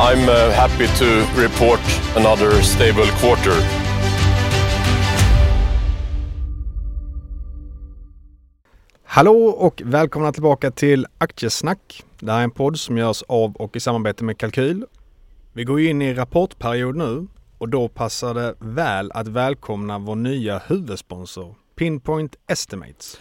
I'm uh, happy to report another stable quarter. Hallå och välkomna tillbaka till Aktiesnack. Det här är en podd som görs av och i samarbete med Kalkyl. Vi går in i rapportperiod nu och då passar det väl att välkomna vår nya huvudsponsor Pinpoint Estimates.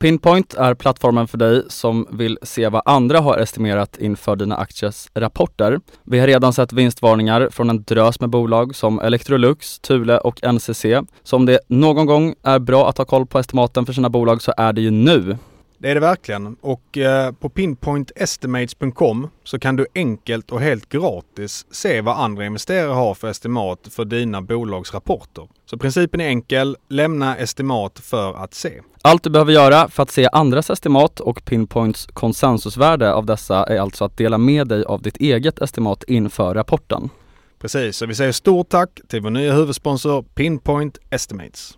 Pinpoint är plattformen för dig som vill se vad andra har estimerat inför dina aktiers rapporter. Vi har redan sett vinstvarningar från en drös med bolag som Electrolux, Thule och NCC. Så om det någon gång är bra att ha koll på estimaten för sina bolag så är det ju nu. Det är det verkligen och eh, på pinpointestimates.com så kan du enkelt och helt gratis se vad andra investerare har för estimat för dina bolags rapporter. Så principen är enkel, lämna estimat för att se. Allt du behöver göra för att se andras estimat och Pinpoints konsensusvärde av dessa är alltså att dela med dig av ditt eget estimat inför rapporten. Precis, så vi säger stort tack till vår nya huvudsponsor Pinpoint Estimates.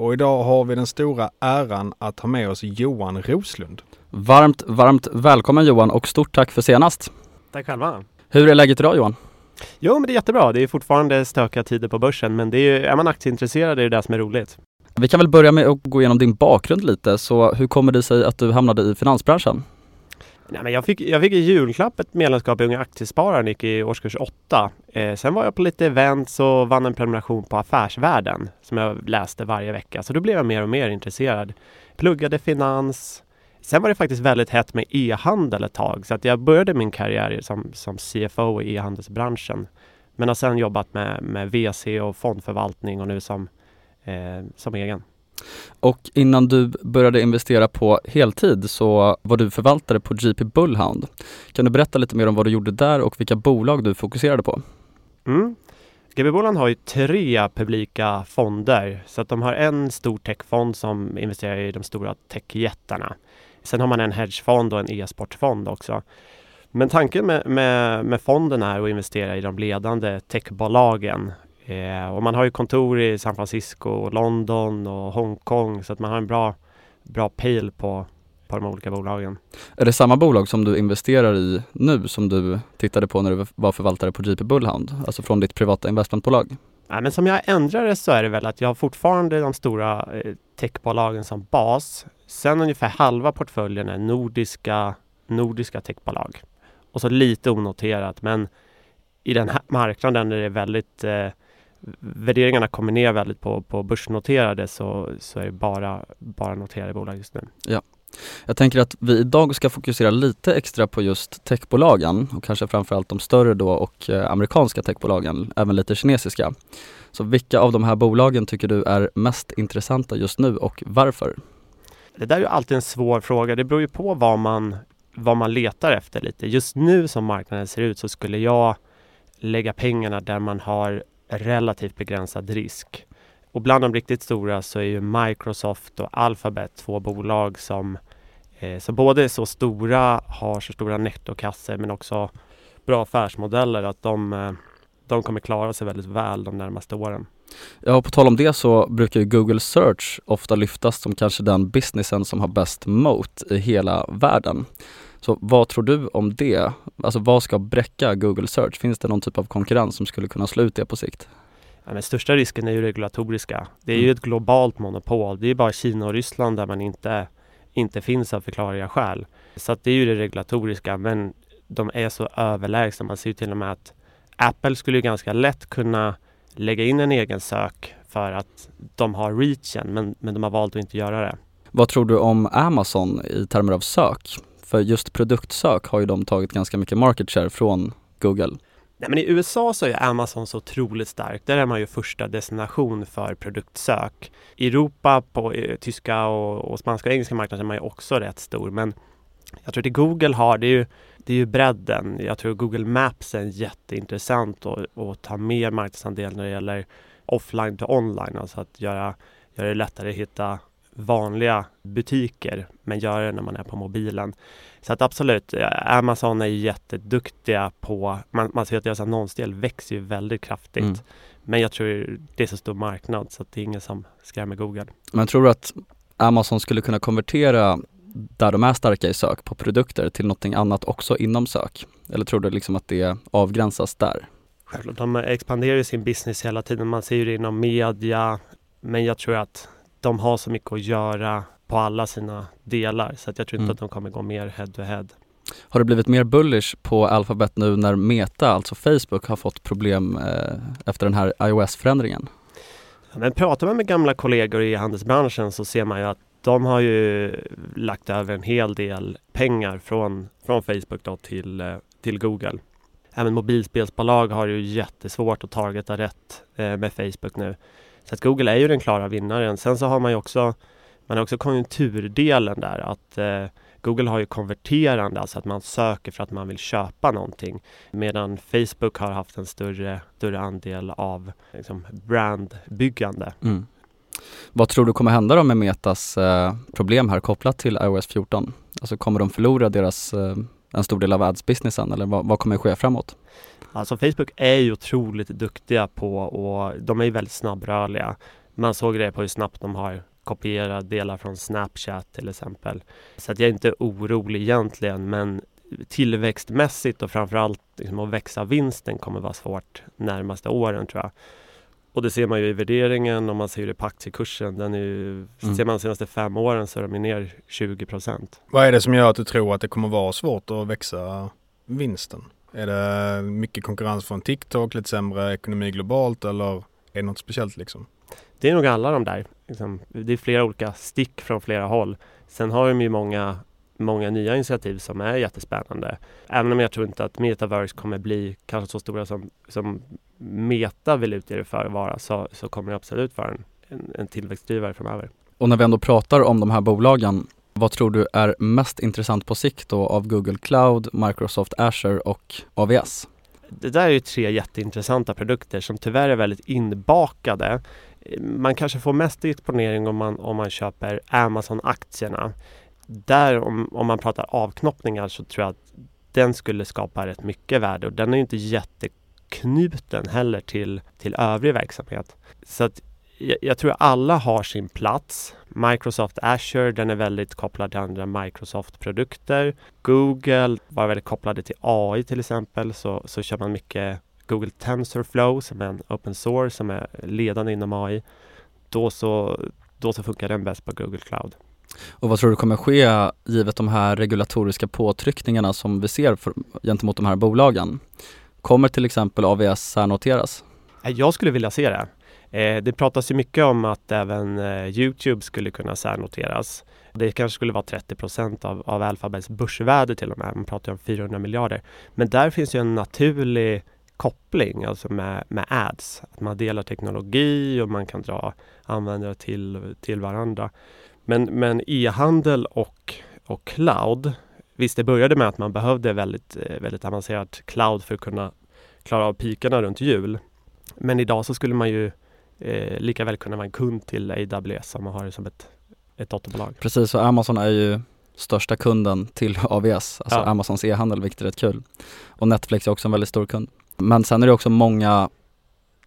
Och idag har vi den stora äran att ha med oss Johan Roslund. Varmt, varmt välkommen Johan och stort tack för senast. Tack själva. Hur är läget idag Johan? Jo, men det är jättebra. Det är fortfarande stökiga tider på börsen, men det är, är man aktieintresserad är det det som är roligt. Vi kan väl börja med att gå igenom din bakgrund lite. Så hur kommer det sig att du hamnade i finansbranschen? Nej, men jag, fick, jag fick i julklapp ett medlemskap i Unga Aktiespararen, gick i årskurs 8. Eh, sen var jag på lite events och vann en prenumeration på Affärsvärlden som jag läste varje vecka. Så då blev jag mer och mer intresserad. Pluggade finans. Sen var det faktiskt väldigt hett med e-handel ett tag så att jag började min karriär som, som CFO i e-handelsbranschen. Men har sen jobbat med, med VC och fondförvaltning och nu som, eh, som egen. Och innan du började investera på heltid så var du förvaltare på GP Bullhound. Kan du berätta lite mer om vad du gjorde där och vilka bolag du fokuserade på? Mm. GB Boland har ju tre publika fonder så att de har en stor techfond som investerar i de stora techjättarna. Sen har man en hedgefond och en e-sportfond också. Men tanken med, med, med fonden är att investera i de ledande techbolagen Eh, och man har ju kontor i San Francisco, London och Hongkong så att man har en bra, bra pejl på, på de olika bolagen. Är det samma bolag som du investerar i nu som du tittade på när du var förvaltare på JP Bullhound? Alltså från ditt privata investmentbolag? Nej, men som jag ändrar det så är det väl att jag har fortfarande de stora eh, techbolagen som bas. Sen ungefär halva portföljen är nordiska, nordiska techbolag. Och så lite onoterat men i den här marknaden är det väldigt eh, värderingarna kommer ner väldigt på, på börsnoterade så, så är det bara, bara noterade bolag just nu. Ja. Jag tänker att vi idag ska fokusera lite extra på just techbolagen och kanske framförallt de större då och eh, amerikanska techbolagen, även lite kinesiska. Så vilka av de här bolagen tycker du är mest intressanta just nu och varför? Det där är ju alltid en svår fråga. Det beror ju på vad man, vad man letar efter lite. Just nu som marknaden ser ut så skulle jag lägga pengarna där man har relativt begränsad risk. Och bland de riktigt stora så är ju Microsoft och Alphabet två bolag som, eh, som både är så stora, har så stora nettokassor men också bra affärsmodeller att de, eh, de kommer klara sig väldigt väl de närmaste åren. Ja, och på tal om det så brukar ju Google Search ofta lyftas som kanske den businessen som har bäst moat i hela världen. Så vad tror du om det? Alltså vad ska bräcka Google Search? Finns det någon typ av konkurrens som skulle kunna slå ut det på sikt? Ja, men största risken är ju regulatoriska. Det är mm. ju ett globalt monopol. Det är bara Kina och Ryssland där man inte, inte finns av förklarliga skäl. Så det är ju det regulatoriska. Men de är så överlägsna. Man ser ju till och med att Apple skulle ju ganska lätt kunna lägga in en egen sök för att de har reachen men, men de har valt att inte göra det. Vad tror du om Amazon i termer av sök? För just produktsök har ju de tagit ganska mycket market share från Google. Nej, men I USA så är Amazon så otroligt stark. Där är man ju första destination för produktsök. I Europa, på eh, tyska och, och spanska och engelska marknaden är man ju också rätt stor. Men jag tror att det Google har, det är ju, det är ju bredden. Jag tror Google Maps är jätteintressant att, att ta mer marknadsandel när det gäller offline till online. Alltså att göra, göra det lättare att hitta vanliga butiker men göra det när man är på mobilen. Så att absolut, Amazon är jätteduktiga på, man, man ser att deras annonsdel växer ju väldigt kraftigt. Mm. Men jag tror det är så stor marknad så att det är ingen som skrämmer Google. Men tror du att Amazon skulle kunna konvertera där de är starka i sök på produkter till någonting annat också inom sök? Eller tror du liksom att det avgränsas där? Självklart, de expanderar sin business hela tiden. Man ser ju det inom media. Men jag tror att de har så mycket att göra på alla sina delar så att jag tror inte mm. att de kommer gå mer head to head. Har det blivit mer bullish på Alphabet nu när Meta, alltså Facebook, har fått problem eh, efter den här iOS-förändringen? men pratar man med gamla kollegor i handelsbranschen så ser man ju att de har ju lagt över en hel del pengar från, från Facebook då till, eh, till Google. Även mobilspelsbolag har ju jättesvårt att targeta rätt eh, med Facebook nu. Så att Google är ju den klara vinnaren. Sen så har man ju också, man har också konjunkturdelen där att eh, Google har ju konverterande, alltså att man söker för att man vill köpa någonting. Medan Facebook har haft en större, större andel av liksom, brandbyggande. Mm. Vad tror du kommer hända då med Metas eh, problem här kopplat till iOS 14? Alltså kommer de förlora deras, eh, en stor del av ads-businessen eller vad, vad kommer ske framåt? Alltså Facebook är ju otroligt duktiga på och de är ju väldigt snabbrörliga. Man såg det på hur snabbt de har kopierat delar från Snapchat till exempel. Så att jag är inte orolig egentligen men tillväxtmässigt och framförallt liksom att växa vinsten kommer vara svårt närmaste åren tror jag. Och det ser man ju i värderingen och man ser det på aktiekursen. Den är ju, mm. Ser man de senaste fem åren så är de ner 20 procent. Vad är det som gör att du tror att det kommer vara svårt att växa vinsten? Är det mycket konkurrens från TikTok, lite sämre ekonomi globalt eller är det något speciellt liksom? Det är nog alla de där. Liksom, det är flera olika stick från flera håll. Sen har de ju många, många nya initiativ som är jättespännande. Även om jag tror inte att metaverse kommer bli kanske så stora som, som Meta vill utge det för att vara så, så kommer det absolut vara en, en, en tillväxtdrivare framöver. Och när vi ändå pratar om de här bolagen vad tror du är mest intressant på sikt då av Google Cloud, Microsoft Azure och AVS? Det där är ju tre jätteintressanta produkter som tyvärr är väldigt inbakade. Man kanske får mest exponering om man, om man köper Amazon-aktierna. Där om, om man pratar avknoppningar så tror jag att den skulle skapa rätt mycket värde och den är inte jätteknuten heller till, till övrig verksamhet. Så att jag, jag tror alla har sin plats. Microsoft Azure, den är väldigt kopplad till andra Microsoft-produkter. Google var väldigt kopplade till AI till exempel, så, så kör man mycket Google TensorFlow som är en open source som är ledande inom AI. Då så, då så funkar den bäst på Google Cloud. Och vad tror du kommer ske givet de här regulatoriska påtryckningarna som vi ser för, gentemot de här bolagen? Kommer till exempel AVS särnoteras? Jag skulle vilja se det. Eh, det pratas ju mycket om att även eh, Youtube skulle kunna särnoteras. Det kanske skulle vara 30 procent av, av Alphabets börsvärde till och med. Man pratar om 400 miljarder. Men där finns ju en naturlig koppling, alltså med, med ads. Att man delar teknologi och man kan dra användare till, till varandra. Men, men e-handel och, och cloud, visst det började med att man behövde väldigt, eh, väldigt avancerat cloud för att kunna klara av pikarna runt jul. Men idag så skulle man ju eh, lika väl kunna vara en kund till AWS som man har det som ett, ett dotterbolag. Precis, och Amazon är ju största kunden till AVS, alltså ja. Amazons e-handel, vilket är rätt kul. Och Netflix är också en väldigt stor kund. Men sen är det också många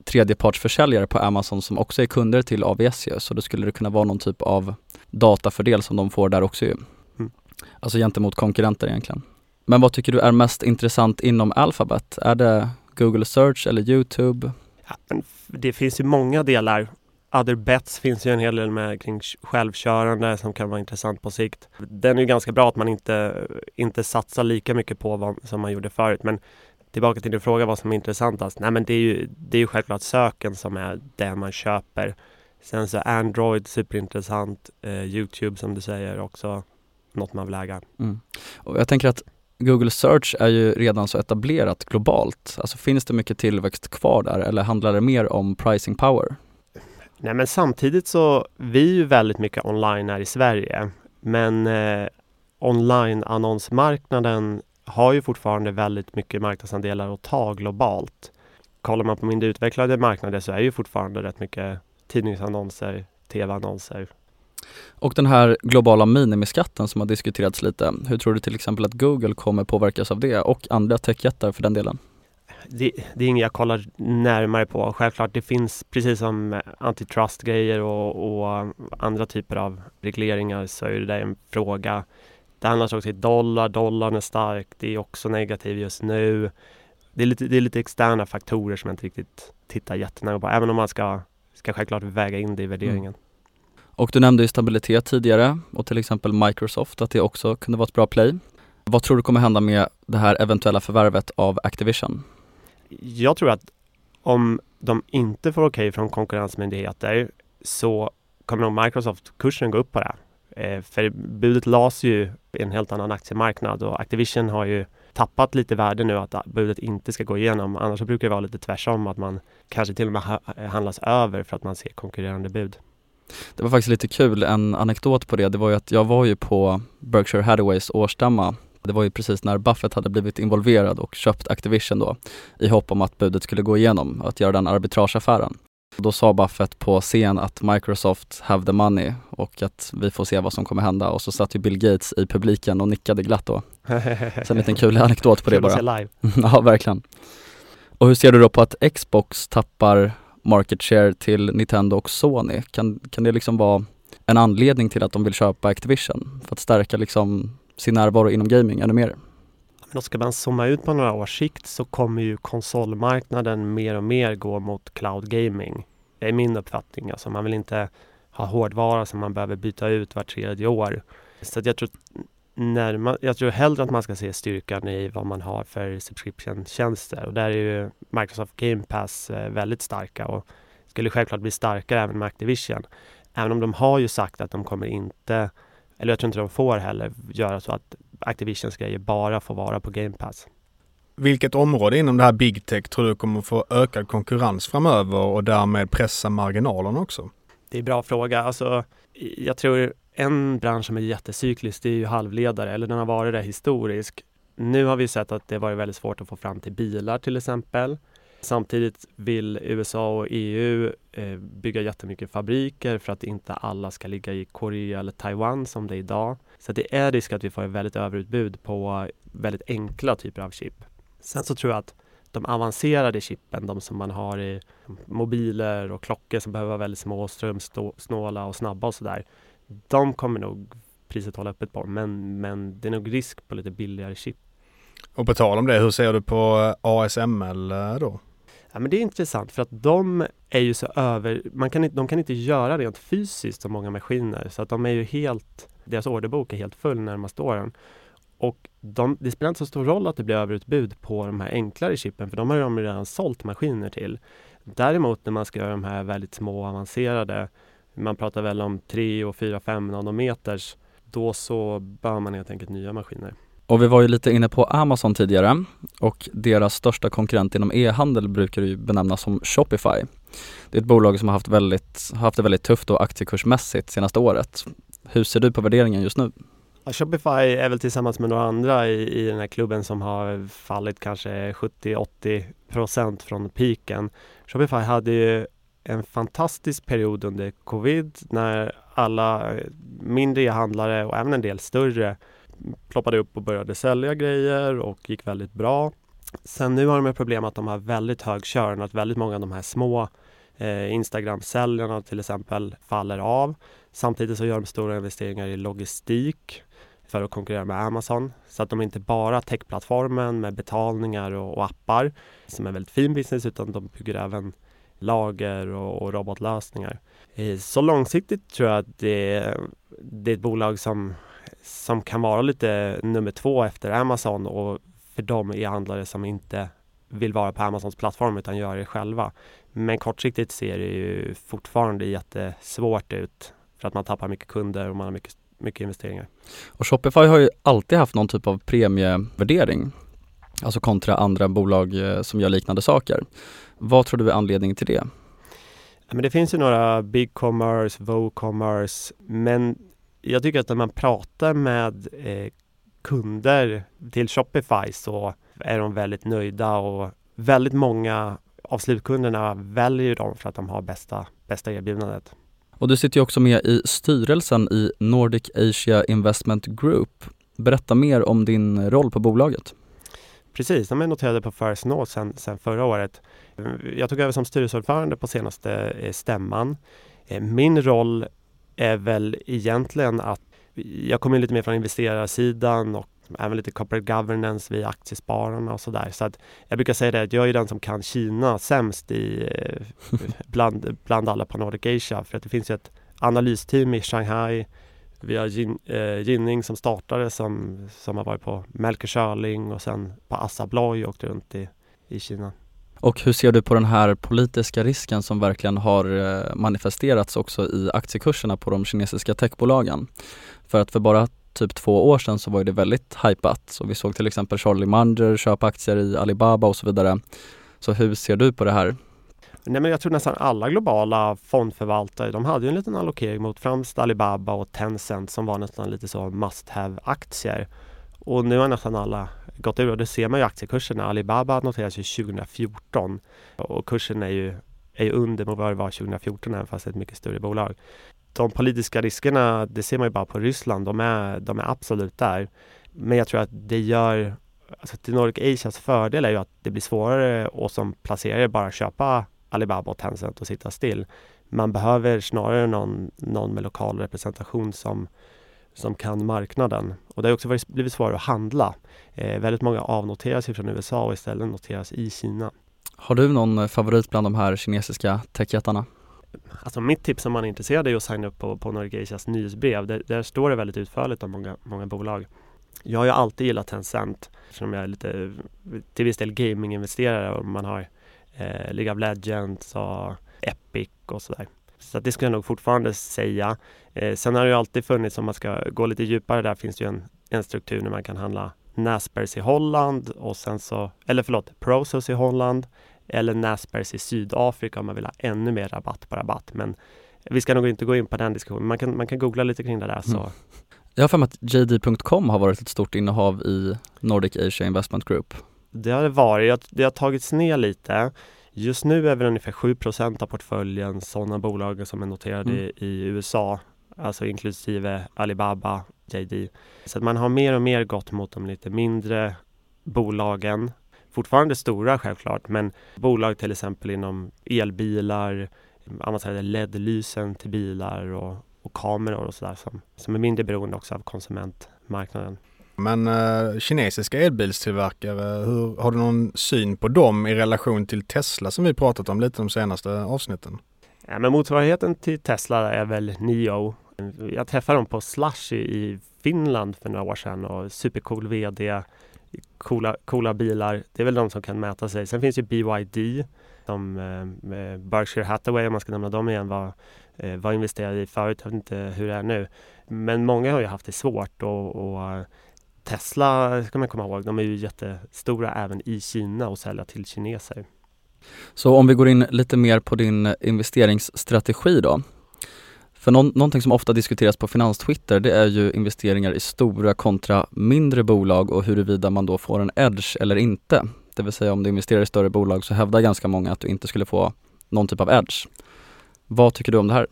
tredjepartsförsäljare på Amazon som också är kunder till AVS ju, så då skulle det kunna vara någon typ av datafördel som de får där också ju. Mm. Alltså gentemot konkurrenter egentligen. Men vad tycker du är mest intressant inom Alphabet? Är det Google Search eller Youtube? Det finns ju många delar Other Bets finns ju en hel del med kring självkörande som kan vara intressant på sikt. Den är ju ganska bra att man inte, inte satsar lika mycket på vad, som man gjorde förut. Men tillbaka till din fråga vad som är intressantast. Nej men det är ju, det är ju självklart söken som är det man köper. Sen så Android superintressant. Eh, Youtube som du säger också något man vill äga. Mm. Och jag tänker att Google Search är ju redan så etablerat globalt. Alltså finns det mycket tillväxt kvar där eller handlar det mer om pricing power? Nej men samtidigt så, vi är ju väldigt mycket online här i Sverige. Men eh, online-annonsmarknaden har ju fortfarande väldigt mycket marknadsandelar att ta globalt. Kollar man på mindre utvecklade marknader så är ju fortfarande rätt mycket tidningsannonser, tv-annonser. Och den här globala minimiskatten som har diskuterats lite, hur tror du till exempel att Google kommer påverkas av det och andra techjättar för den delen? Det, det, är inget jag kollar närmare på. Självklart, det finns precis som antitrust-grejer och, och, andra typer av regleringar så är det där en fråga. Det handlar också om dollar, dollarn är stark, det är också negativ just nu. Det är, lite, det är lite externa faktorer som jag inte riktigt tittar jättenära på, även om man ska ska självklart väga in det i värderingen. Mm. Och du nämnde ju stabilitet tidigare och till exempel Microsoft, att det också kunde vara ett bra play. Vad tror du kommer hända med det här eventuella förvärvet av Activision? Jag tror att om de inte får okej okay från konkurrensmyndigheter så kommer nog Microsoft-kursen gå upp på det. Eh, för budet lades ju i en helt annan aktiemarknad och Activision har ju tappat lite värde nu att budet inte ska gå igenom. Annars så brukar det vara lite tvärsom att man kanske till och med handlas över för att man ser konkurrerande bud. Det var faktiskt lite kul, en anekdot på det, det var ju att jag var ju på Berkshire Hathaways årsstämma det var ju precis när Buffett hade blivit involverad och köpt Activision då i hopp om att budet skulle gå igenom, att göra den arbitrageaffären. Då sa Buffett på scen att Microsoft have the money och att vi får se vad som kommer hända och så satt ju Bill Gates i publiken och nickade glatt då. Så en liten kul anekdot på det bara. ja, verkligen. Och hur ser du då på att Xbox tappar market share till Nintendo och Sony? Kan, kan det liksom vara en anledning till att de vill köpa Activision? För att stärka liksom sin närvaro inom gaming ännu mer? Men ska man zooma ut på några års sikt så kommer ju konsolmarknaden mer och mer gå mot cloud gaming. Det är min uppfattning. Alltså man vill inte ha hårdvara som man behöver byta ut var tredje år. Så jag tror närma, jag tror hellre att man ska se styrkan i vad man har för subscription-tjänster och där är ju Microsoft Game Pass eh, väldigt starka och skulle självklart bli starkare även med Activision. Även om de har ju sagt att de kommer inte, eller jag tror inte de får heller, göra så att Activisions grejer bara får vara på Game Pass. Vilket område inom det här big tech tror du kommer få ökad konkurrens framöver och därmed pressa marginalerna också? Det är en bra fråga. Alltså, jag tror en bransch som är jättecyklisk, det är ju halvledare, eller den har varit det historiskt. Nu har vi sett att det varit väldigt svårt att få fram till bilar till exempel. Samtidigt vill USA och EU eh, bygga jättemycket fabriker för att inte alla ska ligga i Korea eller Taiwan som det är idag. Så det är risk att vi får ett väldigt överutbud på väldigt enkla typer av chip. Sen så tror jag att de avancerade chippen, de som man har i mobiler och klockor som behöver vara väldigt små, strömsnåla och snabba och sådär. De kommer nog priset hålla öppet på, men, men det är nog risk på lite billigare chip. Och på tal om det, hur ser du på ASML eh, då? Ja, men det är intressant för att de är ju så över, man kan de kan inte göra rent fysiskt så många maskiner så att de är ju helt, deras orderbok är helt full närmaste åren. Och de, det spelar inte så stor roll att det blir överutbud på de här enklare chippen för de har de redan sålt maskiner till. Däremot när man ska göra de här väldigt små avancerade, man pratar väl om 3 och 4, 5 nanometers, då så behöver man helt enkelt nya maskiner. Och vi var ju lite inne på Amazon tidigare och deras största konkurrent inom e-handel brukar ju benämnas som Shopify. Det är ett bolag som har haft, väldigt, haft det väldigt tufft och aktiekursmässigt senaste året. Hur ser du på värderingen just nu? Ja, Shopify är väl tillsammans med några andra i, i den här klubben som har fallit kanske 70-80 procent från piken. Shopify hade ju en fantastisk period under covid när alla eh, mindre e-handlare och även en del större ploppade upp och började sälja grejer och gick väldigt bra. Sen nu har de ett problem att de har väldigt hög körn, att väldigt många av de här små eh, Instagram-säljarna till exempel faller av. Samtidigt så gör de stora investeringar i logistik för att konkurrera med Amazon. Så att de inte bara techplattformen med betalningar och, och appar som är väldigt fin business utan de bygger även lager och, och robotlösningar. Eh, så långsiktigt tror jag att det, det är ett bolag som, som kan vara lite nummer två efter Amazon och för de e-handlare som inte vill vara på Amazons plattform utan gör det själva. Men kortsiktigt ser det ju fortfarande jättesvårt ut för att man tappar mycket kunder och man har mycket, mycket investeringar. Och Shopify har ju alltid haft någon typ av premievärdering, alltså kontra andra bolag eh, som gör liknande saker. Vad tror du är anledningen till det? Men det finns ju några Big Commerce, WooCommerce, men jag tycker att när man pratar med eh, kunder till Shopify så är de väldigt nöjda och väldigt många av slutkunderna väljer dem för att de har bästa, bästa erbjudandet. Och du sitter ju också med i styrelsen i Nordic Asia Investment Group. Berätta mer om din roll på bolaget. Precis, de är noterade på First North sedan, sedan förra året. Jag tog över som styrelseordförande på senaste eh, stämman. Eh, min roll är väl egentligen att jag kommer lite mer från investerarsidan och även lite corporate governance via aktiespararna och sådär. Så att jag brukar säga det att jag är den som kan Kina sämst i, eh, bland, bland alla på Nordic Asia. För att det finns ju ett analysteam i Shanghai. Vi har Jin, eh, som startade som, som har varit på Melker Schörling och sen på Assa Abloy och åkt runt i, i Kina. Och hur ser du på den här politiska risken som verkligen har eh, manifesterats också i aktiekurserna på de kinesiska techbolagen? För att för bara typ två år sedan så var det väldigt hypat. Så vi såg till exempel Charlie Munger köpa aktier i Alibaba och så vidare. Så hur ser du på det här? Nej, men jag tror nästan alla globala fondförvaltare de hade ju en liten allokering mot främst Alibaba och Tencent som var nästan lite så must have-aktier. Och nu har nästan alla gått ur och det ser man ju aktiekurserna. Alibaba noteras ju 2014 och kursen är ju, är under vad det var 2014 även fast det är ett mycket större bolag de politiska riskerna, det ser man ju bara på Ryssland, de är, de är absolut där. Men jag tror att det gör, alltså till Nordic Asias fördel är ju att det blir svårare och som placerare bara köpa Alibaba och Tencent och sitta still. Man behöver snarare någon, någon med lokal representation som, som kan marknaden. Och det har också varit, blivit svårare att handla. Eh, väldigt många avnoteras från USA och istället noteras i Kina. Har du någon favorit bland de här kinesiska techjättarna? Alltså mitt tips om man är intresserad är att signa upp på, på Norgasias nyhetsbrev. Där, där, står det väldigt utförligt om många, många bolag. Jag har ju alltid gillat Tencent eftersom jag är lite till viss del gaminginvesterare och man har eh, League of Legends och Epic och sådär. Så det skulle jag nog fortfarande säga. Eh, sen har det ju alltid funnits, om man ska gå lite djupare där, finns det ju en, en struktur när man kan handla Naspers i Holland och sen så, eller förlåt, Prosos i Holland eller Naspers i Sydafrika om man vill ha ännu mer rabatt på rabatt. Men vi ska nog inte gå in på den diskussionen. Man kan, man kan googla lite kring det där. Så. Mm. Jag har för mig att JD.com har varit ett stort innehav i Nordic Asia Investment Group. Det har det varit. Det har tagits ner lite. Just nu är väl ungefär 7% av portföljen sådana bolag som är noterade mm. i USA, alltså inklusive Alibaba, JD. Så att man har mer och mer gått mot de lite mindre bolagen fortfarande stora självklart, men bolag till exempel inom elbilar, avancerade LED-lysen till bilar och, och kameror och sådär som, som är mindre beroende också av konsumentmarknaden. Men eh, kinesiska elbilstillverkare, hur, har du någon syn på dem i relation till Tesla som vi pratat om lite de senaste avsnitten? Ja, men motsvarigheten till Tesla är väl Nio. Jag träffade dem på Slush i Finland för några år sedan och supercool VD coola, coola bilar. Det är väl de som kan mäta sig. Sen finns ju BYD som eh, eh, Berkshire Hathaway om man ska nämna dem igen var, eh, var investerade i förut. Jag vet inte hur det är nu. Men många har ju haft det svårt och, och eh, Tesla ska man komma ihåg, de är ju jättestora även i Kina och sälja till kineser. Så om vi går in lite mer på din investeringsstrategi då. För någon, någonting som ofta diskuteras på finanstwitter det är ju investeringar i stora kontra mindre bolag och huruvida man då får en edge eller inte. Det vill säga om du investerar i större bolag så hävdar ganska många att du inte skulle få någon typ av edge. Vad tycker du om det här?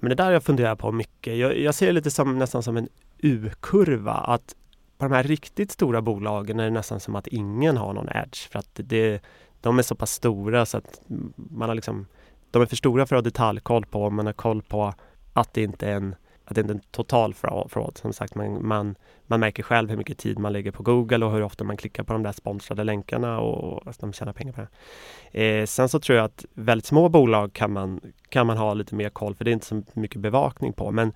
Men det där jag funderar på mycket. Jag, jag ser det lite som, nästan som en U-kurva. Att på de här riktigt stora bolagen är det nästan som att ingen har någon edge. För att det, de är så pass stora så att man har liksom de är för stora för att ha detaljkoll på. Man har koll på att det inte är en att det inte är en total fraud. Som sagt, man, man, man märker själv hur mycket tid man lägger på Google och hur ofta man klickar på de där sponsrade länkarna och, och de tjänar pengar på det. Eh, sen så tror jag att väldigt små bolag kan man, kan man ha lite mer koll för det är inte så mycket bevakning på. Men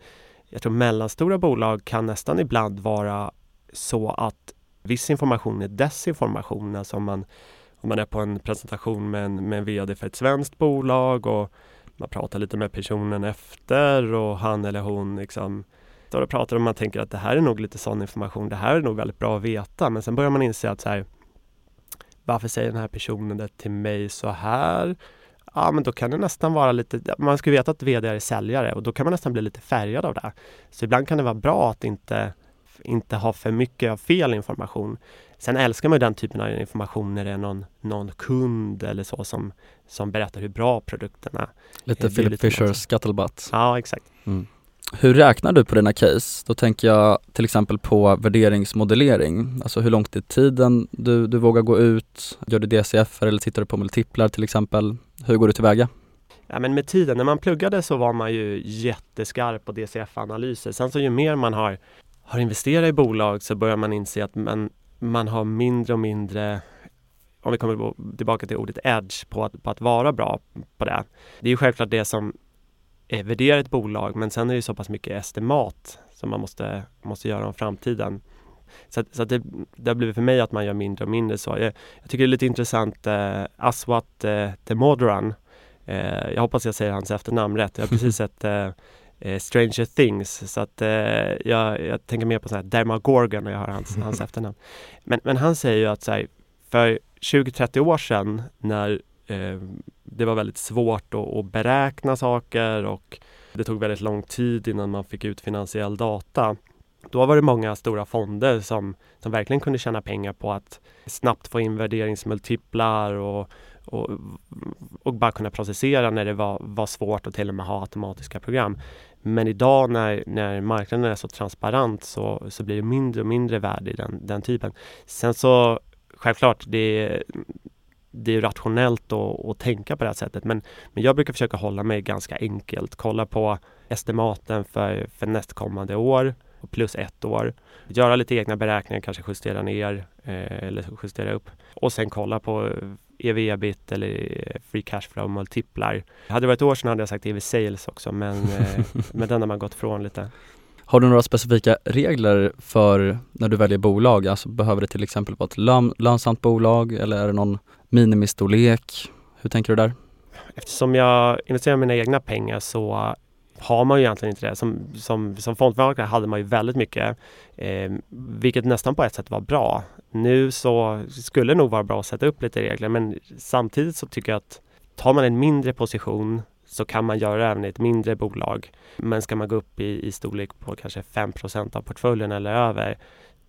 jag tror mellanstora bolag kan nästan ibland vara så att viss information är desinformation. Alltså om man, om man är på en presentation med en, med en VD för ett svenskt bolag och man pratar lite med personen efter och han eller hon liksom står och pratar och man tänker att det här är nog lite sån information, det här är nog väldigt bra att veta. Men sen börjar man inse att så här, varför säger den här personen det till mig så här? Ja, men då kan det nästan vara lite, man ska veta att VD är säljare och då kan man nästan bli lite färgad av det. Så ibland kan det vara bra att inte, inte ha för mycket av fel information. Sen älskar man den typen av information när det är någon, någon kund eller så som, som berättar hur bra produkterna är. Lite Philip Fishers scuttlebutt. Ja, exakt. Mm. Hur räknar du på dina case? Då tänker jag till exempel på värderingsmodellering. Alltså hur långt är tiden du, du vågar gå ut? Gör du DCF eller tittar du på multiplar till exempel? Hur går du tillväga? Ja, men med tiden, när man pluggade så var man ju jätteskarp på DCF-analyser. Sen så ju mer man har, har investerat i bolag så börjar man inse att man, man har mindre och mindre om vi kommer tillbaka till ordet edge på att, på att vara bra på det. Det är ju självklart det som eh, värderar ett bolag men sen är det så pass mycket estimat som man måste, måste göra om framtiden. Så, så det, det har blivit för mig att man gör mindre och mindre så. Jag, jag tycker det är lite intressant eh, Aswat eh, Temodran. Eh, jag hoppas jag säger hans efternamn rätt. Jag har precis sett eh, eh, Stranger Things så att eh, jag, jag tänker mer på sån här Dermagorgon när jag hör hans, hans efternamn. Men, men han säger ju att så här, för 20-30 år sedan när eh, det var väldigt svårt att, att, beräkna saker och det tog väldigt lång tid innan man fick ut finansiell data. Då var det många stora fonder som, som verkligen kunde tjäna pengar på att snabbt få in värderingsmultiplar och, och, och bara kunna processera när det var, var svårt och till och med ha automatiska program. Men idag när, när marknaden är så transparent så, så blir det mindre och mindre värde i den, den typen. Sen så självklart, det, det är rationellt att, att, tänka på det här sättet. Men, men jag brukar försöka hålla mig ganska enkelt. Kolla på estimaten för, för nästkommande år plus ett år. Göra lite egna beräkningar, kanske justera ner eh, eller justera upp. Och sen kolla på ev-ebit eller free cash flow multiplar. Hade det varit ett år sedan hade jag sagt ev sales också men, eh, men den har man gått från lite. Har du några specifika regler för när du väljer bolag? Alltså behöver det till exempel vara ett lön, lönsamt bolag eller är det någon minimistorlek? Hur tänker du där? Eftersom jag investerar mina egna pengar så har man ju egentligen inte det. Som, som, som fondförvaltare hade man ju väldigt mycket, eh, vilket nästan på ett sätt var bra. Nu så skulle det nog vara bra att sätta upp lite regler men samtidigt så tycker jag att tar man en mindre position så kan man göra det även i ett mindre bolag. Men ska man gå upp i, i storlek på kanske 5% av portföljen eller över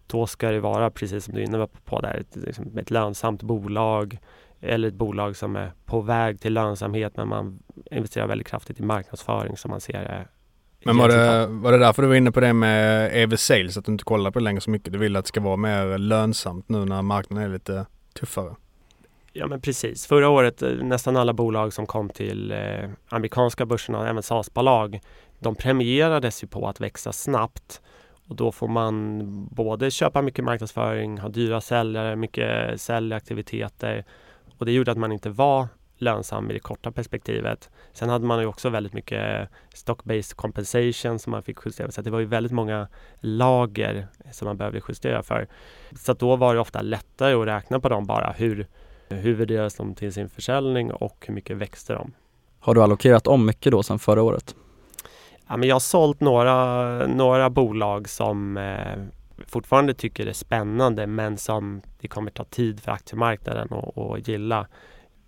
då ska det vara precis som du är inne på där, ett, liksom ett lönsamt bolag eller ett bolag som är på väg till lönsamhet men man investerar väldigt kraftigt i marknadsföring som man ser är men var det, var det därför du var inne på det med EV Sales, att du inte kollar på det längre så mycket? Du vill att det ska vara mer lönsamt nu när marknaden är lite tuffare? Ja men precis. Förra året, eh, nästan alla bolag som kom till eh, amerikanska börserna, även SAS-bolag, de premierades ju på att växa snabbt. Och då får man både köpa mycket marknadsföring, ha dyra säljare, mycket säljaktiviteter. Och det gjorde att man inte var lönsam i det korta perspektivet. Sen hade man ju också väldigt mycket stock-based compensation som man fick justera. Så det var ju väldigt många lager som man behövde justera för. Så då var det ofta lättare att räkna på dem bara. Hur, hur värderas de till sin försäljning och hur mycket växte de? Har du allokerat om mycket då sedan förra året? Ja, men jag har sålt några, några bolag som eh, fortfarande tycker det är spännande men som det kommer ta tid för aktiemarknaden att gilla.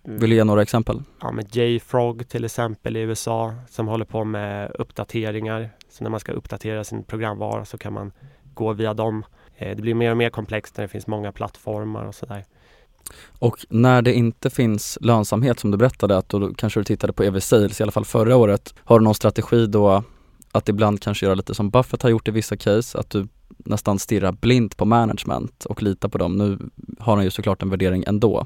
Vill du ge några exempel? Ja, med JFrog till exempel i USA som håller på med uppdateringar. Så när man ska uppdatera sin programvara så kan man gå via dem. Eh, det blir mer och mer komplext när det finns många plattformar och sådär. Och när det inte finns lönsamhet som du berättade, att då kanske du tittade på EV Sales, i alla fall förra året. Har du någon strategi då att ibland kanske göra lite som Buffett har gjort i vissa case, att du nästan stirra blint på management och lita på dem. Nu har han ju såklart en värdering ändå.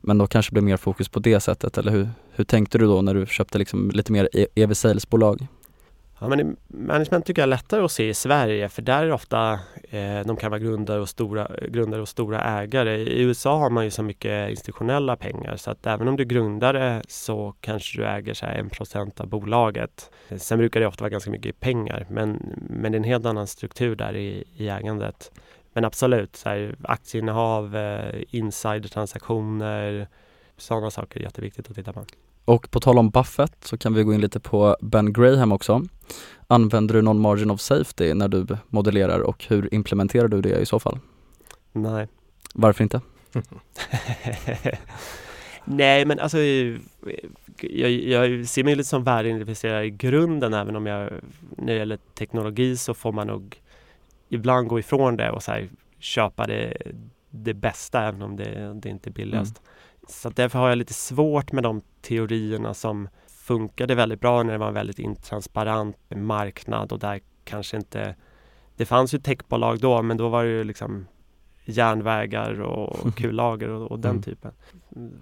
Men då kanske det blir mer fokus på det sättet, eller hur, hur tänkte du då när du köpte liksom lite mer EV Sales-bolag? Ja, men management tycker jag är lättare att se i Sverige för där är det ofta eh, de kan vara grundare och, stora, grundare och stora ägare. I USA har man ju så mycket institutionella pengar så att även om du är grundare så kanske du äger så här, en procent av bolaget. Sen brukar det ofta vara ganska mycket pengar men, men det är en helt annan struktur där i, i ägandet. Men absolut, så här, aktieinnehav, eh, insidertransaktioner, sådana saker är jätteviktigt att titta på. Och på tal om Buffett så kan vi gå in lite på Ben Graham också. Använder du någon margin of safety när du modellerar och hur implementerar du det i så fall? Nej. Varför inte? Nej men alltså jag, jag ser mig lite som värdeinvesterare i grunden även om jag när det gäller teknologi så får man nog ibland gå ifrån det och så här, köpa det, det bästa även om det, det inte är billigast. Mm. Så därför har jag lite svårt med de teorierna som funkade väldigt bra när det var en väldigt intransparent marknad och där kanske inte Det fanns ju techbolag då men då var det ju liksom järnvägar och kullager och, och den mm. typen.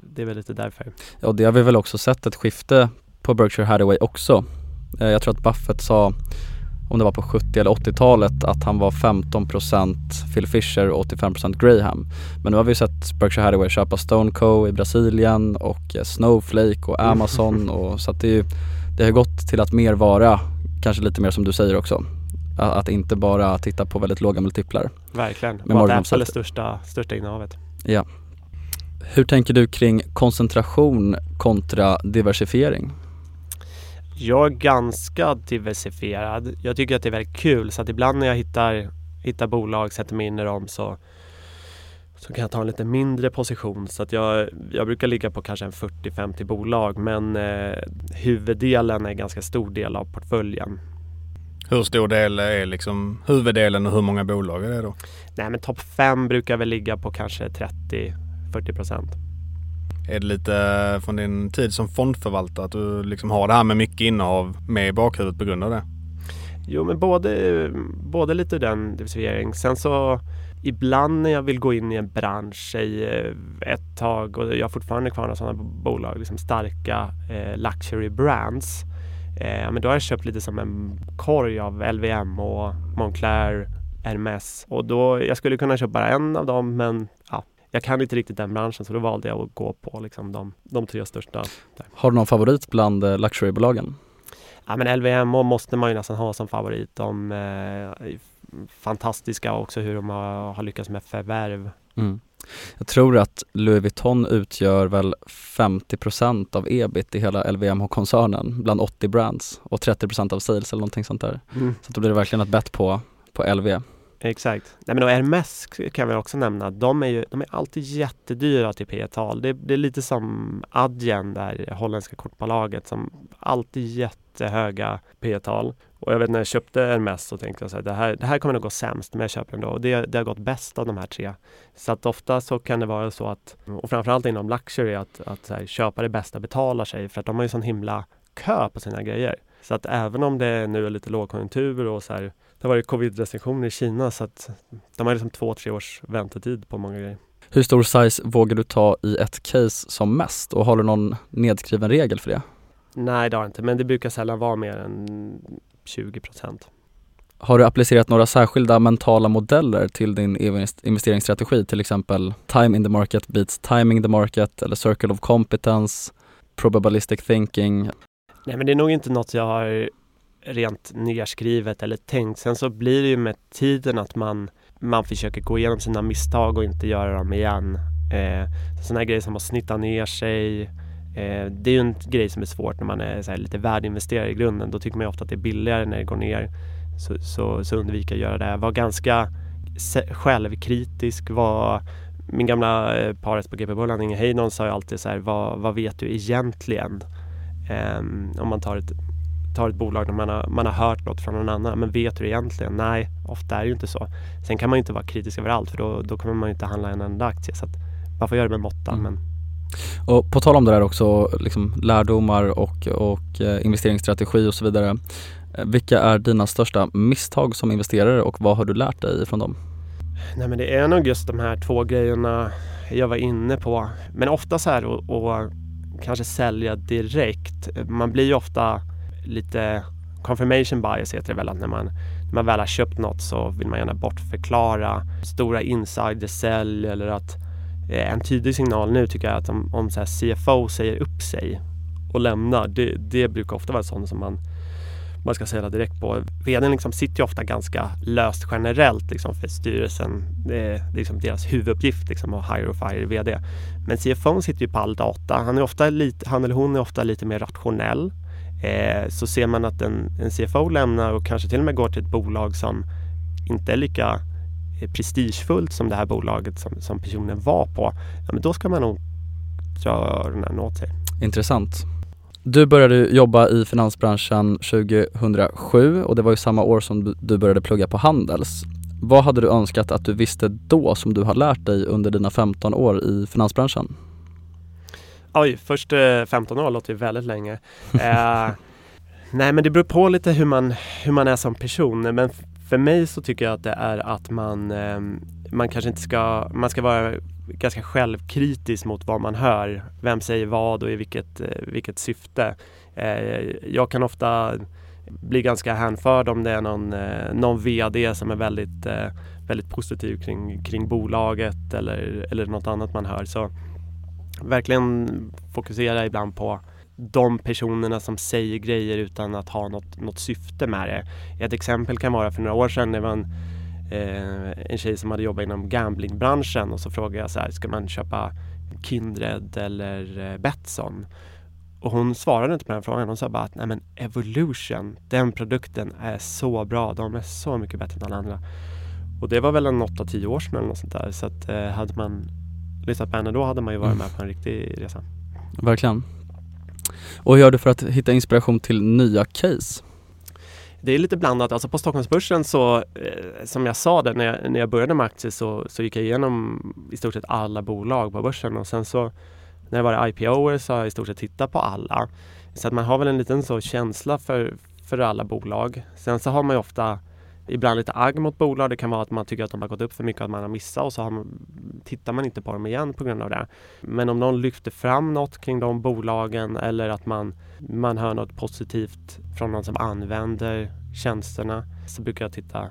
Det är väl lite därför. Ja, det har vi väl också sett ett skifte på Berkshire Hathaway också. Eh, jag tror att Buffett sa om det var på 70 eller 80-talet, att han var 15% Phil Fisher och 85% Graham. Men nu har vi sett Berkshire Hathaway köpa Stone Co i Brasilien och eh, Snowflake och. Amazon och så att det, det har gått till att mer vara, kanske lite mer som du säger också, att, att inte bara titta på väldigt låga multiplar. Verkligen, och att Apple är största, största innehavet. Ja. Hur tänker du kring koncentration kontra diversifiering? Jag är ganska diversifierad. Jag tycker att det är väldigt kul så att ibland när jag hittar, hittar bolag, sätter mig in i dem så, så kan jag ta en lite mindre position. Så att jag, jag brukar ligga på kanske en 40-50 bolag men eh, huvuddelen är en ganska stor del av portföljen. Hur stor del är liksom huvuddelen och hur många bolag är det då? Nej men topp 5 brukar väl ligga på kanske 30-40 procent. Är det lite eh, från din tid som fondförvaltare att du liksom har det här med mycket innehav med i bakhuvudet på grund av det? Jo, men både, både lite den diversifiering. Sen så ibland när jag vill gå in i en bransch i eh, ett tag och jag har fortfarande kvar några sådana bolag, liksom starka eh, luxury brands. Eh, men då har jag köpt lite som en korg av LVM och Moncler, Hermes och då, jag skulle kunna köpa bara en av dem men ja, jag kan inte riktigt den branschen så då valde jag att gå på liksom de, de tre största. Där. Har du någon favorit bland eh, luxurybolagen? Ja men LVMH måste man ju nästan ha som favorit. De är eh, fantastiska också hur de har, har lyckats med förvärv. Mm. Jag tror att Louis Vuitton utgör väl 50% av ebit i hela LVMH-koncernen bland 80 brands och 30% av sales eller någonting sånt där. Mm. Så då blir det verkligen ett bett på, på LV. Exakt. Nej, men och Hermes kan vi också nämna. De är ju de är alltid jättedyra till P tal. Det, det, är lite som Adyen, det holländska kortbolaget som alltid jättehöga P tal. Och jag vet när jag köpte Hermes så tänkte jag så här, det här, det här kommer nog gå sämst men jag köper ändå. Och det, det har gått bäst av de här tre. Så att ofta så kan det vara så att, och framförallt inom luxury, att, att här, köpa det bästa betalar sig för att de har ju sån himla kö på sina grejer. Så att även om det nu är lite lågkonjunktur och så här det har varit covid-restriktioner i Kina så att de har liksom två, tre års väntetid på många grejer. Hur stor size vågar du ta i ett case som mest och har du någon nedskriven regel för det? Nej, det har jag inte, men det brukar sällan vara mer än 20 procent. Har du applicerat några särskilda mentala modeller till din investeringsstrategi, till exempel time in the market beats timing the market eller circle of competence, probabilistic thinking? Nej, men det är nog inte något jag har rent nerskrivet eller tänkt. Sen så blir det ju med tiden att man, man försöker gå igenom sina misstag och inte göra dem igen. Eh, sådana grejer som att snitta ner sig. Eh, det är ju en grej som är svårt när man är så lite värdeinvesterare i grunden. Då tycker man ju ofta att det är billigare när det går ner. Så, så, så undvika att göra det. Var ganska självkritisk. Var, min gamla eh, paret på GP Bullan, Inge Heidon, sa ju alltid så här, vad, vad vet du egentligen? Um, om man tar ett tar ett bolag där man har, man har hört något från någon annan. Men vet du egentligen? Nej, ofta är det ju inte så. Sen kan man ju inte vara kritisk över allt för då, då kommer man ju inte handla en enda aktie. Så att man får göra det med måtta. Mm. Men... Och på tal om det där också, liksom lärdomar och, och eh, investeringsstrategi och så vidare. Eh, vilka är dina största misstag som investerare och vad har du lärt dig från dem? Nej men det är nog just de här två grejerna jag var inne på. Men ofta så här att kanske sälja direkt. Man blir ju ofta lite confirmation bias heter det väl att när man, när man väl har köpt något så vill man gärna bortförklara stora insider sälj eller att eh, en tydlig signal nu tycker jag att om, om så CFO säger upp sig och lämnar, det, det brukar ofta vara sånt som man man ska säga direkt på. Vdn liksom sitter ju ofta ganska löst generellt liksom för styrelsen. Det är, det är liksom deras huvuduppgift liksom att hire och fire VD. Men CFO sitter ju på all data. Han, är ofta lite, han eller hon är ofta lite mer rationell. Eh, så ser man att en, en CFO lämnar och kanske till och med går till ett bolag som inte är lika eh, prestigefullt som det här bolaget som, som personen var på. Ja, men då ska man nog dra öronen åt sig. Intressant. Du började jobba i finansbranschen 2007 och det var ju samma år som du började plugga på Handels. Vad hade du önskat att du visste då som du har lärt dig under dina 15 år i finansbranschen? Oj, först eh, 15 år låter ju väldigt länge. eh, nej, men det beror på lite hur man, hur man är som person. Men för mig så tycker jag att det är att man, eh, man kanske inte ska, man ska vara ganska självkritisk mot vad man hör. Vem säger vad och i vilket, eh, vilket syfte. Eh, jag kan ofta bli ganska hänförd om det är någon, eh, någon VD som är väldigt, eh, väldigt positiv kring, kring bolaget eller, eller något annat man hör. Så verkligen fokusera ibland på de personerna som säger grejer utan att ha något, något syfte med det. Ett exempel kan vara för några år sedan det var en, eh, en tjej som hade jobbat inom gamblingbranschen och så frågade jag så här, ska man köpa Kindred eller eh, Betsson? Och hon svarade inte på den frågan. Hon sa bara att nej men Evolution, den produkten är så bra. De är så mycket bättre än alla andra. Och det var väl en 8-10 år sedan eller något sånt där. Så att eh, hade man lyssnat på henne då hade man ju varit mm. med på en riktig resa. Verkligen. Och hur gör du för att hitta inspiration till nya case? det är lite blandat. Alltså på Stockholmsbörsen så, eh, som jag sa där när jag, när jag började med aktier så, så gick jag igenom i stort sett alla bolag på börsen och sen så när det var IPO så har jag i stort sett tittat på alla. Så att man har väl en liten så känsla för, för alla bolag. Sen så har man ju ofta ibland lite agg mot bolag. Det kan vara att man tycker att de har gått upp för mycket, att man har missat och så har man, tittar man inte på dem igen på grund av det. Men om någon lyfter fram något kring de bolagen eller att man, man hör något positivt från någon som använder tjänsterna så brukar jag titta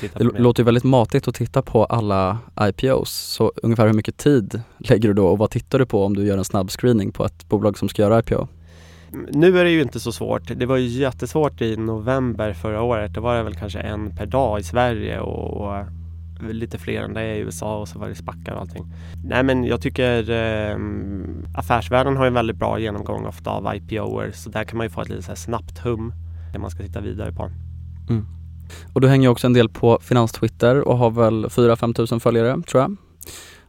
det låter ju väldigt matigt att titta på alla IPOs. Så ungefär hur mycket tid lägger du då och vad tittar du på om du gör en snabb screening på ett bolag som ska göra IPO? Nu är det ju inte så svårt. Det var ju jättesvårt i november förra året. Då var det väl kanske en per dag i Sverige och, och eh, lite fler än det i USA och så var det spackar och allting. Nej men jag tycker eh, affärsvärlden har en väldigt bra genomgång ofta av IPOer så där kan man ju få ett lite så snabbt hum det man ska titta vidare på. Mm. Och du hänger också en del på Finanstwitter och har väl 4-5 tusen följare tror jag.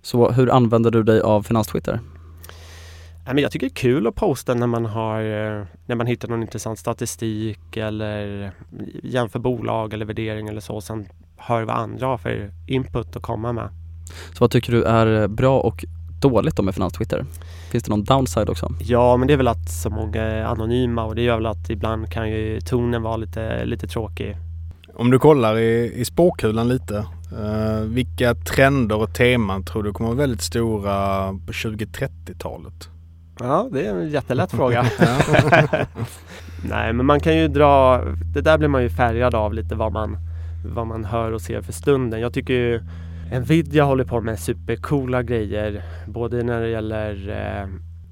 Så hur använder du dig av Finanstwitter? Jag tycker det är kul att posta när man, har, eh, när man hittar någon intressant statistik eller jämför bolag eller värdering eller så. Sen hör vad andra har för input att komma med. Så vad tycker du är bra och dåligt då med Finanstwitter? Finns det någon downside också? Ja, men det är väl att så många är anonyma och det gör väl att ibland kan ju tonen vara lite, lite tråkig. Om du kollar i, i spåkulan lite, uh, vilka trender och teman tror du kommer vara väldigt stora på 2030-talet? Ja, det är en jättelätt fråga. Nej, men man kan ju dra, det där blir man ju färgad av lite vad man, vad man hör och ser för stunden. Jag tycker ju Nvidia håller på med supercoola grejer både när det gäller eh,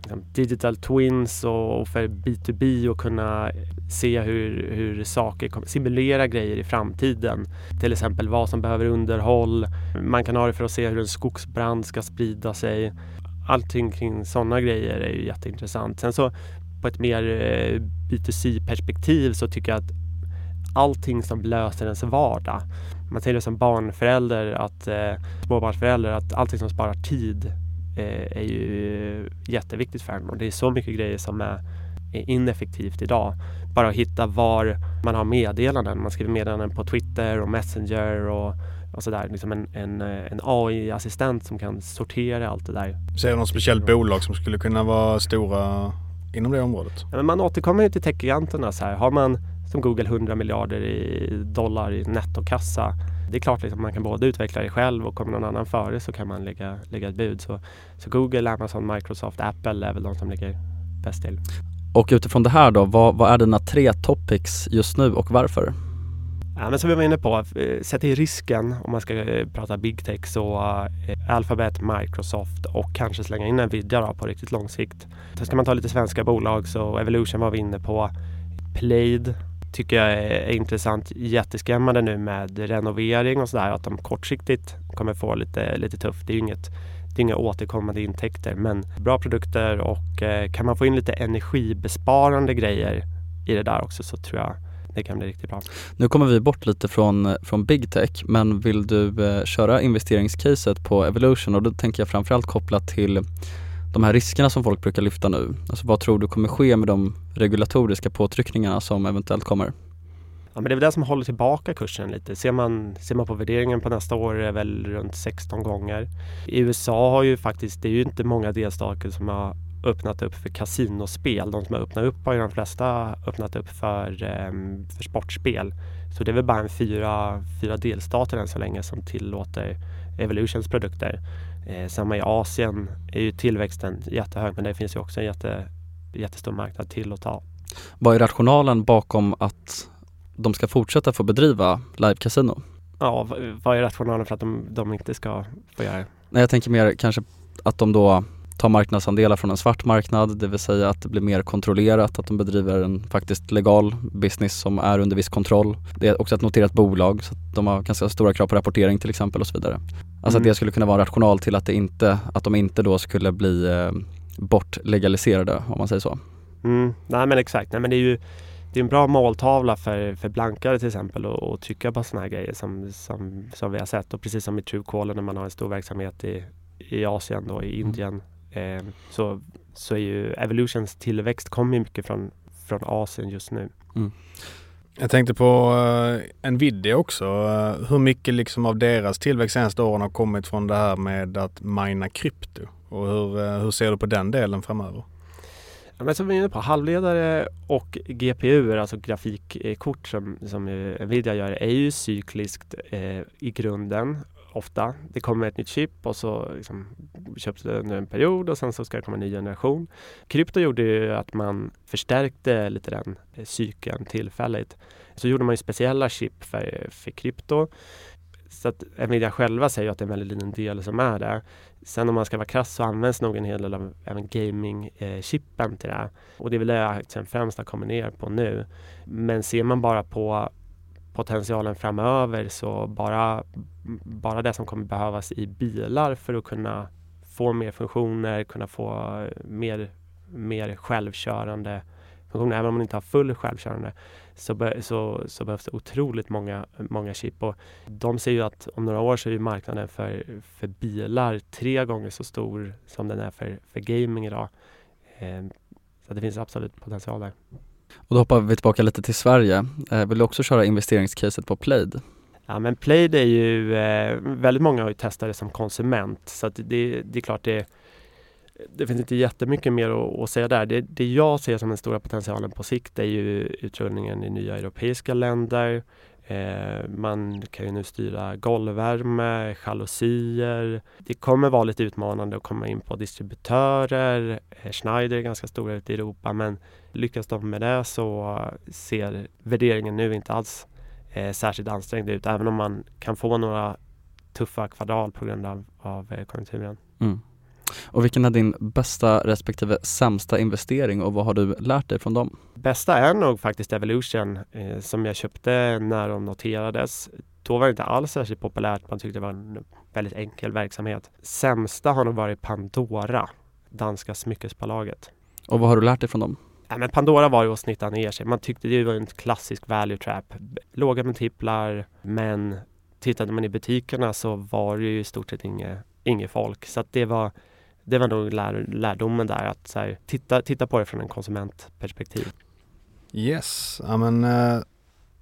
liksom digital twins och för B2B och kunna se hur, hur saker kommer, simulera grejer i framtiden. Till exempel vad som behöver underhåll. Man kan ha det för att se hur en skogsbrand ska sprida sig. Allting kring sådana grejer är ju jätteintressant. Sen så på ett mer eh, B2C perspektiv så tycker jag att allting som löser ens vardag man säger det som barnförälder, att eh, småbarnsförälder, att allting som sparar tid eh, är ju jätteviktigt för en och det är så mycket grejer som är, är ineffektivt idag. Bara att hitta var man har meddelanden. Man skriver meddelanden på Twitter och Messenger och, och sådär. Liksom en, en, en AI-assistent som kan sortera allt det där. Ser du något speciellt bolag som skulle kunna vara stora inom det området? Ja, men man återkommer ju till techgiganterna. Så här. Har man som Google 100 miljarder i dollar i nettokassa. Det är klart att liksom, man kan både utveckla det själv och kommer någon annan före så kan man lägga, lägga ett bud. Så, så Google, Amazon, Microsoft, Apple är väl de som ligger bäst till. Och utifrån det här då, vad, vad är dina tre topics just nu och varför? Ja, men som vi var inne på, eh, sätt i risken om man ska eh, prata big tech så eh, Alphabet, Microsoft och kanske slänga in Nvidia då, på riktigt lång sikt. Så ska man ta lite svenska bolag så Evolution var vi inne på. Plaid tycker jag är intressant. Jätteskrämmande nu med renovering och sådär att de kortsiktigt kommer få lite, lite tufft. Det är ju inget det är inga återkommande intäkter men bra produkter och eh, kan man få in lite energibesparande grejer i det där också så tror jag det kan bli riktigt bra. Nu kommer vi bort lite från, från big tech men vill du eh, köra investeringscaset på Evolution och då tänker jag framförallt kopplat till de här riskerna som folk brukar lyfta nu. Alltså vad tror du kommer ske med de regulatoriska påtryckningarna som eventuellt kommer? Ja, men det är väl det som håller tillbaka kursen lite. Ser man, ser man på värderingen på nästa år är det väl runt 16 gånger. I USA har ju faktiskt, det är ju inte många delstater som har öppnat upp för kasinospel. De som har öppnat upp har ju de flesta öppnat upp för, um, för sportspel. Så det är väl bara en fyra, fyra delstater än så länge som tillåter Evolutions produkter. Eh, samma i Asien är ju tillväxten jättehög men det finns ju också en jätte, jättestor marknad till att ta. Vad är rationalen bakom att de ska fortsätta få bedriva live-casino? Ja, vad är rationalen för att de, de inte ska få göra det? Nej, jag tänker mer kanske att de då tar marknadsandelar från en svart marknad, det vill säga att det blir mer kontrollerat, att de bedriver en faktiskt legal business som är under viss kontroll. Det är också ett noterat bolag så att de har ganska stora krav på rapportering till exempel och så vidare. Alltså mm. att det skulle kunna vara rational till att det inte, att de inte då skulle bli eh, bortlegaliserade om man säger så. Mm. Nej men exakt, nej men det är ju det är en bra måltavla för, för blankare till exempel att trycka på sådana här grejer som, som, som vi har sett och precis som i Truecaller när man har en stor verksamhet i, i Asien och i mm. Indien eh, så, så är ju Evolutions tillväxt kommer mycket från, från Asien just nu. Mm. Jag tänkte på uh, Nvidia också. Uh, hur mycket liksom av deras tillväxt senaste åren har kommit från det här med att mina krypto? Och hur, uh, hur ser du på den delen framöver? Ja, men som vi är inne på, halvledare och GPU, alltså grafikkort som, som Nvidia gör, är ju cykliskt eh, i grunden ofta. Det kommer ett nytt chip och så liksom, köps det under en period och sen så ska det komma en ny generation. Krypto gjorde ju att man förstärkte lite den eh, cykeln tillfälligt. Så gjorde man ju speciella chip för, för krypto. Så att Nvidia själva säger att det är en väldigt liten del som är det. Sen om man ska vara krass så används nog en hel del av även gaming-chippen eh, till det. Och det är väl det aktien främst har kommit ner på nu. Men ser man bara på potentialen framöver så bara, bara det som kommer behövas i bilar för att kunna få mer funktioner, kunna få mer, mer självkörande funktioner. Även om man inte har full självkörande så, be, så, så, behövs det otroligt många, många chip. Och de ser ju att om några år så är marknaden för, för bilar tre gånger så stor som den är för, för gaming idag. Eh, så det finns absolut potential där. Och då hoppar vi tillbaka lite till Sverige. Eh, vill du också köra investeringscaset på Plaid? Ja men Plaid är ju, eh, väldigt många har ju testat det som konsument så att det, det är klart det det finns inte jättemycket mer att, att säga där. Det, det, jag ser som den stora potentialen på sikt är ju utrullningen i nya europeiska länder. Eh, man kan ju nu styra golvvärme, jalusier. Det kommer vara lite utmanande att komma in på distributörer. Eh, Schneider är ganska stora ute i Europa men lyckas de med det så ser värderingen nu inte alls eh, särskilt ansträngd ut även om man kan få några tuffa kvartal på grund av, av eh, konjunkturen. Mm. Och vilken är din bästa respektive sämsta investering och vad har du lärt dig från dem? Bästa är nog faktiskt Evolution eh, som jag köpte när de noterades. Då var det inte alls särskilt populärt. Man tyckte det var en väldigt enkel verksamhet. Sämsta har nog varit Pandora, danska smyckesbolaget. Och vad har du lärt dig från dem? Ja, men Pandora var ju att snitta ner sig. Man tyckte det var en klassisk value trap. Låga multiplar, men tittade man i butikerna så var det ju i stort sett inget, inget folk. Så att det var det var nog lär, lärdomen där att så här, titta, titta på det från en konsumentperspektiv. Yes, ja men eh,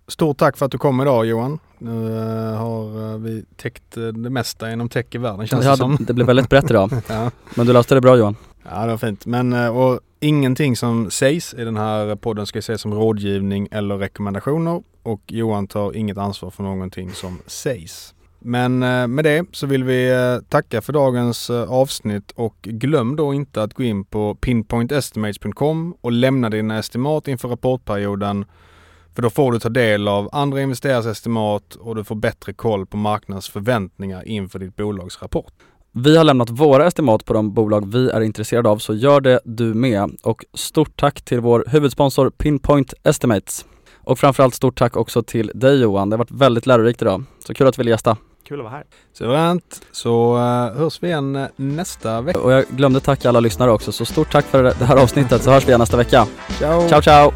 stort tack för att du kom idag Johan. Nu eh, har eh, vi täckt det mesta inom tech i världen känns ja, det som. Det, det blev väldigt brett idag. ja. Men du löste det bra Johan. Ja det var fint. Men och ingenting som sägs i den här podden ska ses som rådgivning eller rekommendationer och Johan tar inget ansvar för någonting som sägs. Men eh, med det så vill vi eh, tacka för dagens eh, avsnitt och glöm då inte att gå in på pinpointestimates.com och lämna dina estimat inför rapportperioden. För då får du ta del av andra investerares estimat och du får bättre koll på marknadens förväntningar inför ditt bolags rapport. Vi har lämnat våra estimat på de bolag vi är intresserade av så gör det du med. Och stort tack till vår huvudsponsor Pinpoint Estimates. Och framförallt stort tack också till dig Johan. Det har varit väldigt lärorikt idag. Så kul att du ville gästa. Kul att vara här. Suveränt. Så uh, hörs vi igen uh, nästa vecka. Och jag glömde tacka alla lyssnare också. Så stort tack för det här avsnittet så hörs vi igen nästa vecka. Ciao! Ciao ciao!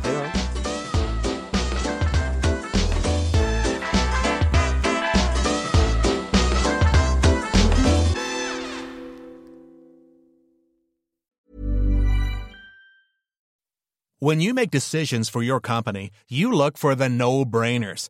When you make decisions for your company, you look for the no-brainers.